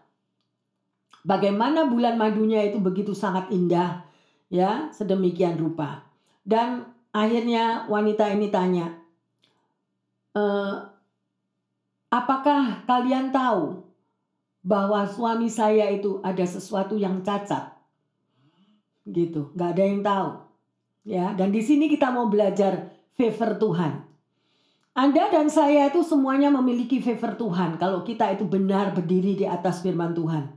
Speaker 1: bagaimana bulan madunya itu begitu sangat indah ya sedemikian rupa. Dan Akhirnya wanita ini tanya, e, apakah kalian tahu bahwa suami saya itu ada sesuatu yang cacat? Gitu, nggak ada yang tahu. Ya, dan di sini kita mau belajar favor Tuhan. Anda dan saya itu semuanya memiliki favor Tuhan. Kalau kita itu benar berdiri di atas firman Tuhan.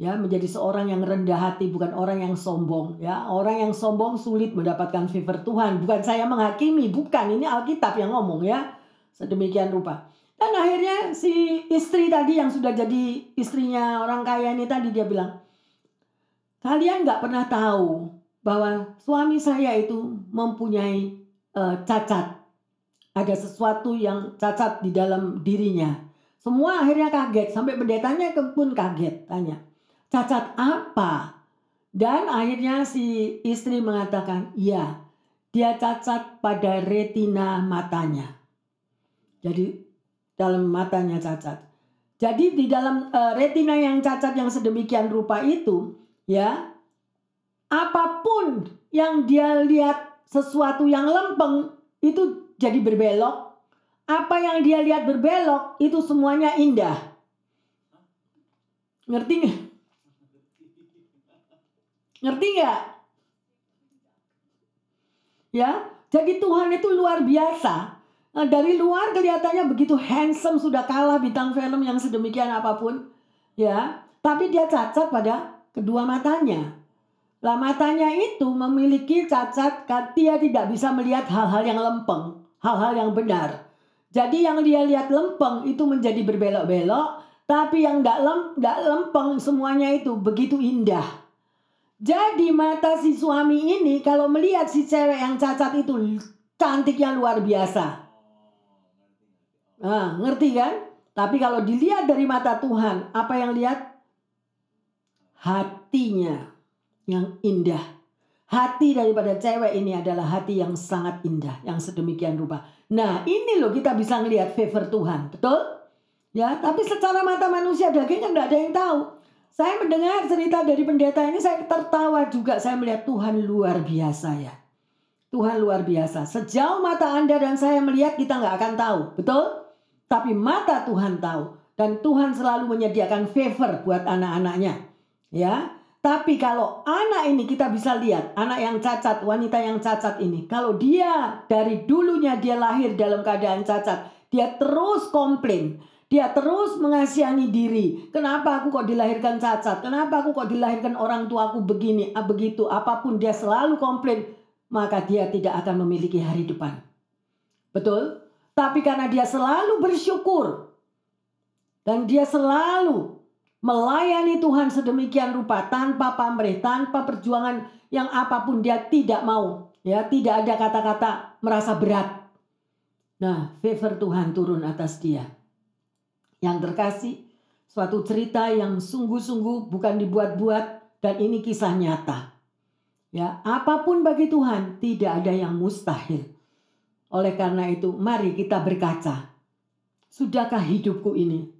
Speaker 1: Ya menjadi seorang yang rendah hati bukan orang yang sombong. Ya orang yang sombong sulit mendapatkan favor Tuhan. Bukan saya menghakimi bukan. Ini Alkitab yang ngomong ya. Sedemikian rupa. Dan akhirnya si istri tadi yang sudah jadi istrinya orang kaya ini tadi dia bilang kalian nggak pernah tahu bahwa suami saya itu mempunyai uh, cacat ada sesuatu yang cacat di dalam dirinya semua akhirnya kaget sampai pendetanya pun kaget tanya cacat apa? Dan akhirnya si istri mengatakan, iya, dia cacat pada retina matanya. Jadi dalam matanya cacat. Jadi di dalam uh, retina yang cacat yang sedemikian rupa itu, ya, apa pun yang dia lihat sesuatu yang lempeng itu jadi berbelok, apa yang dia lihat berbelok itu semuanya indah. Ngerti nggak? Ngerti nggak? Ya, jadi Tuhan itu luar biasa. Nah, dari luar kelihatannya begitu handsome sudah kalah bintang film yang sedemikian apa pun, ya. Tapi dia cacat pada kedua matanya. Lah matanya itu memiliki cacat, dia tidak bisa melihat hal-hal yang lempeng, hal-hal yang benar. Jadi yang dia lihat lempeng itu menjadi berbelok-belok, tapi yang tidak lem, lempeng semuanya itu begitu indah. Jadi mata si suami ini kalau melihat si cewek yang cacat itu cantiknya luar biasa. Nah, ngerti kan? Tapi kalau dilihat dari mata Tuhan, apa yang lihat? Hatinya yang indah. Hati daripada cewek ini adalah hati yang sangat indah, yang sedemikian rupa. Nah, ini loh kita bisa ngelihat favor Tuhan, betul? Ya, tapi secara mata manusia dagingnya enggak ada yang tahu. Saya mendengar cerita dari pendeta ini, saya tertawa juga. Saya melihat Tuhan luar biasa ya. Tuhan luar biasa. Sejauh mata Anda dan saya melihat kita nggak akan tahu, betul? Tapi mata Tuhan tahu. Dan Tuhan selalu menyediakan favor buat anak-anaknya. Ya, tapi kalau anak ini kita bisa lihat, anak yang cacat, wanita yang cacat ini, kalau dia dari dulunya dia lahir dalam keadaan cacat, dia terus komplain, dia terus mengasihani diri. Kenapa aku kok dilahirkan cacat? Kenapa aku kok dilahirkan orang tuaku begini, begitu? Apa pun dia selalu komplain, maka dia tidak akan memiliki hari depan. Betul? Tapi karena dia selalu bersyukur dan dia selalu melayani Tuhan sedemikian rupa tanpa pamrih, tanpa perjuangan yang apa pun dia tidak mau. Ya, tidak ada kata-kata merasa berat. Nah, favor Tuhan turun atas dia. Yang terkasih, suatu cerita yang sungguh-sungguh bukan dibuat-buat dan ini kisah nyata. Ya, apa pun bagi Tuhan tidak ada yang mustahil. Oleh karena itu, mari kita berkaca. Sudahkah hidupku ini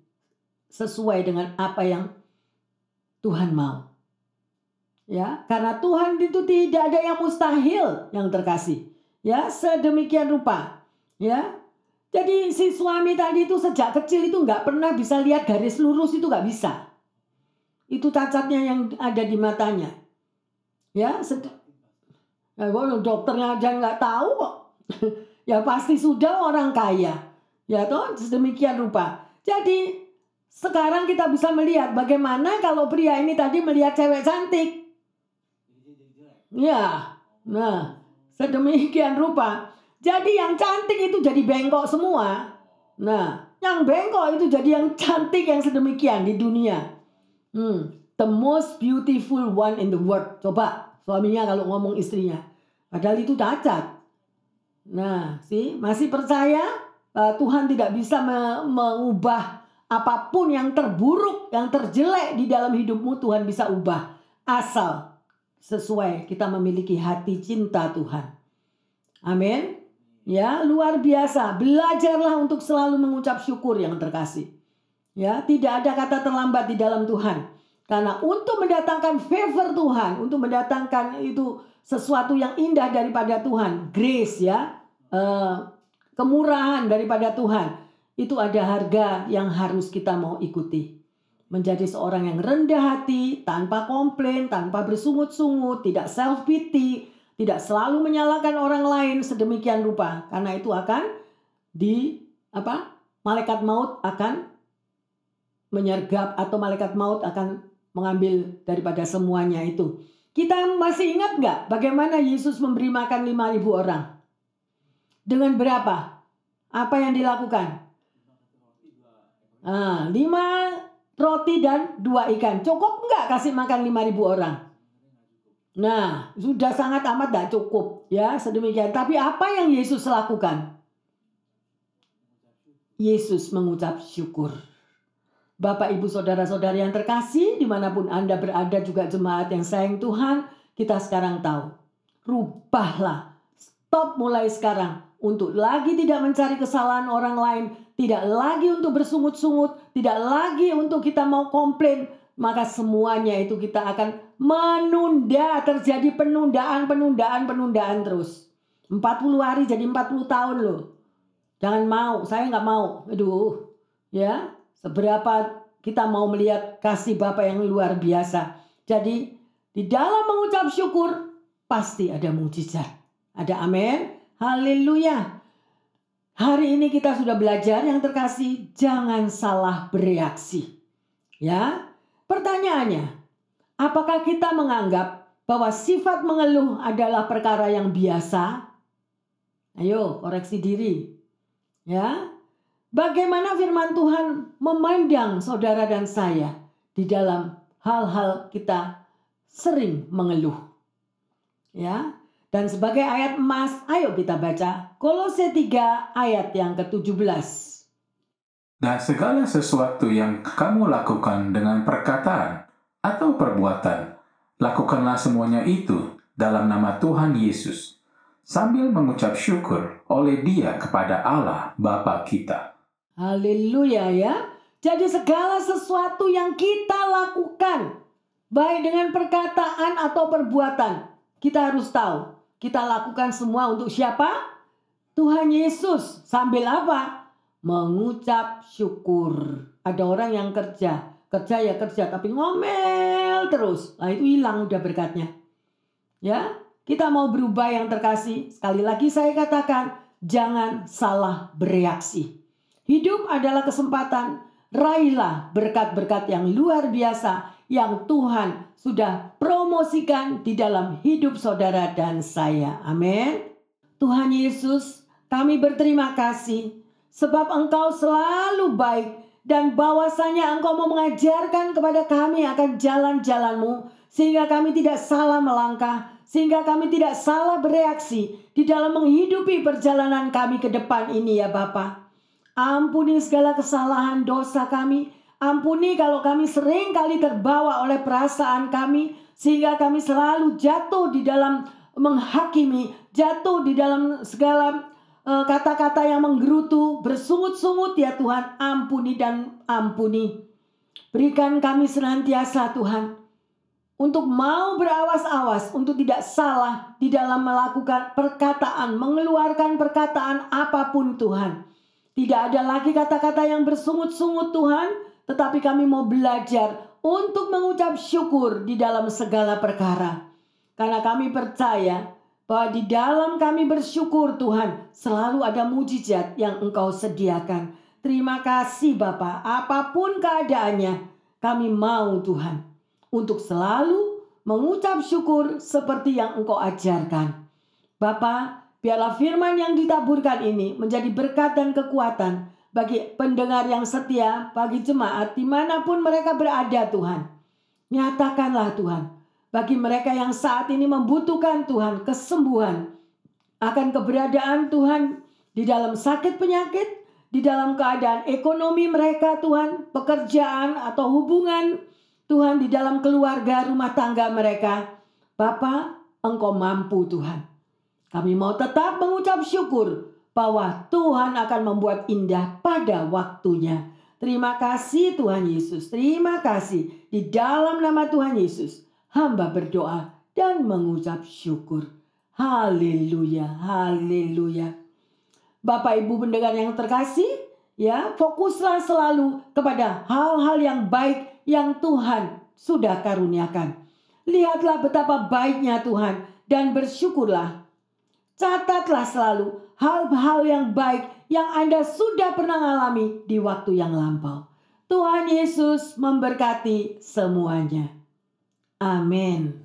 Speaker 1: sesuai dengan apa yang Tuhan mau. Ya, karena Tuhan itu tidak ada yang mustahil yang terkasih. Ya, sedemikian rupa. Ya, jadi si suami tadi itu sejak kecil itu nggak pernah bisa lihat garis lurus itu nggak bisa. Itu cacatnya yang ada di matanya. Ya, ya dokternya aja nggak tahu kok. [laughs] ya pasti sudah orang kaya. Ya toh sedemikian rupa. Jadi sekarang kita bisa melihat bagaimana kalau pria ini tadi melihat cewek cantik. Ya, nah sedemikian rupa. Jadi yang cantik itu jadi bengkok semua. Nah, yang bengkok itu jadi yang cantik yang sedemikian di dunia. Hmm, the most beautiful one in the world. Coba suaminya kalau ngomong istrinya. Padahal itu cacat. Nah, sih masih percaya uh, Tuhan tidak bisa me mengubah apa pun yang terburuk, yang terjelek di dalam hidupmu Tuhan bisa ubah. Asal sesuai kita memiliki hati cinta Tuhan. Amin. Ya, luar biasa. Belajarlah untuk selalu mengucap syukur yang terkasih. Ya, tidak ada kata terlambat di dalam Tuhan. Karena untuk mendatangkan favor Tuhan, untuk mendatangkan itu sesuatu yang indah daripada Tuhan, grace ya, uh, kemurahan daripada Tuhan itu ada harga yang harus kita mau ikuti. Menjadi seorang yang rendah hati, tanpa komplain, tanpa bersungut-sungut, tidak self pity, tidak selalu menyalahkan orang lain sedemikian rupa, karena itu akan di apa? Malaikat maut akan menyergap atau malaikat maut akan mengambil daripada semuanya itu. Kita masih ingat nggak bagaimana Yesus memberi makan 5.000 orang? Dengan berapa? Apa yang dilakukan? Nah, lima roti dan dua ikan. Cukup nggak kasih makan lima ribu orang? Nah, sudah sangat amat tidak cukup. Ya, sedemikian. Tapi apa yang Yesus lakukan? Yesus mengucap syukur. Bapak, Ibu, Saudara-saudari yang terkasih, di mana pun Anda berada juga jemaat yang sayang Tuhan, kita sekarang tahu. Rubahlah. Stop mulai sekarang. Untuk lagi tidak mencari kesalahan orang lain, tidak lagi untuk bersungut-sungut, tidak lagi untuk kita mau komplain, maka semuanya itu kita akan menunda, terjadi penundaan, penundaan, penundaan terus. 40 hari jadi 40 tahun loh. Jangan mau, saya nggak mau. Aduh, ya, seberapa kita mau melihat kasih Bapa yang luar biasa. Jadi, di dalam mengucap syukur, pasti ada mujizat. Ada amin. Haleluya. Hari ini kita sudah belajar yang terkasih, jangan salah bereaksi. Ya, pertanyaannya, apakah kita menganggap bahwa sifat mengeluh adalah perkara yang biasa? Ayo, koreksi diri. Ya. Bagaimana firman Tuhan memandang saudara dan saya di dalam hal-hal kita sering mengeluh. Ya. Dan sebagai ayat emas, ayo kita baca Kolose 3 ayat yang ke-17.
Speaker 2: Dan segala sesuatu yang kamu lakukan dengan perkataan atau perbuatan, lakukanlah semuanya itu dalam nama Tuhan Yesus, sambil mengucap syukur oleh Dia kepada Allah Bapa kita.
Speaker 1: Haleluya ya. Jadi segala sesuatu yang kita lakukan, baik dengan perkataan atau perbuatan, kita harus tahu kita lakukan semua untuk siapa? Tuhan Yesus. Sambil apa? Mengucap syukur. Ada orang yang kerja, kerja ya kerja tapi ngomel terus. Nah itu hilang udah berkatnya. Ya, kita mau berubah yang terkasih. Sekali lagi saya katakan, jangan salah bereaksi. Hidup adalah kesempatan. Raihlah berkat-berkat yang luar biasa yang Tuhan sudah promosikan di dalam hidup saudara dan saya. Amin. Tuhan Yesus, kami berterima kasih sebab Engkau selalu baik dan bahwasanya Engkau mau mengajarkan kepada kami akan jalan-jalanmu sehingga kami tidak salah melangkah, sehingga kami tidak salah bereaksi di dalam menghidupi perjalanan kami ke depan ini ya Bapa. Ampuni segala kesalahan dosa kami, Ampuni kalau kami sering kali terbawa oleh perasaan kami sehingga kami selalu jatuh di dalam menghakimi, jatuh di dalam segala eh, kata-kata yang menggerutu, bersungut-sungut ya Tuhan, ampuni dan ampuni. Berikan kami senantiasa Tuhan untuk mau berawas-awas, untuk tidak salah di dalam melakukan perkataan, mengeluarkan perkataan apa pun Tuhan. Tidak ada lagi kata-kata yang bersungut-sungut Tuhan, tetapi kami mau belajar untuk mengucap syukur di dalam segala perkara. Karena kami percaya bahwa di dalam kami bersyukur Tuhan selalu ada mujizat yang Engkau sediakan. Terima kasih Bapak, apa pun keadaannya kami mau Tuhan untuk selalu mengucap syukur seperti yang Engkau ajarkan. Bapak, biarlah firman yang ditaburkan ini menjadi berkat dan kekuatan bagi pendengar yang setia, bagi jemaat di mana pun mereka berada Tuhan. Nyatakanlah Tuhan, bagi mereka yang saat ini membutuhkan Tuhan kesembuhan, akan keberadaan Tuhan di dalam sakit penyakit, di dalam keadaan ekonomi mereka Tuhan, pekerjaan atau hubungan Tuhan di dalam keluarga rumah tangga mereka. Bapak, Engkau mampu Tuhan. Kami mau tetap mengucap syukur bahwa Tuhan akan membuat indah pada waktunya. Terima kasih Tuhan Yesus. Terima kasih di dalam nama Tuhan Yesus. Hamba berdoa dan mengucap syukur. Haleluya, haleluya. Bapak Ibu pendengar yang terkasih, ya, fokuslah selalu kepada hal-hal yang baik yang Tuhan sudah karuniakan. Lihatlah betapa baiknya Tuhan dan bersyukurlah. Catatlah selalu hal-hal yang baik yang Anda sudah pernah alami di waktu yang lampau. Tuhan Yesus memberkati semuanya. Amin.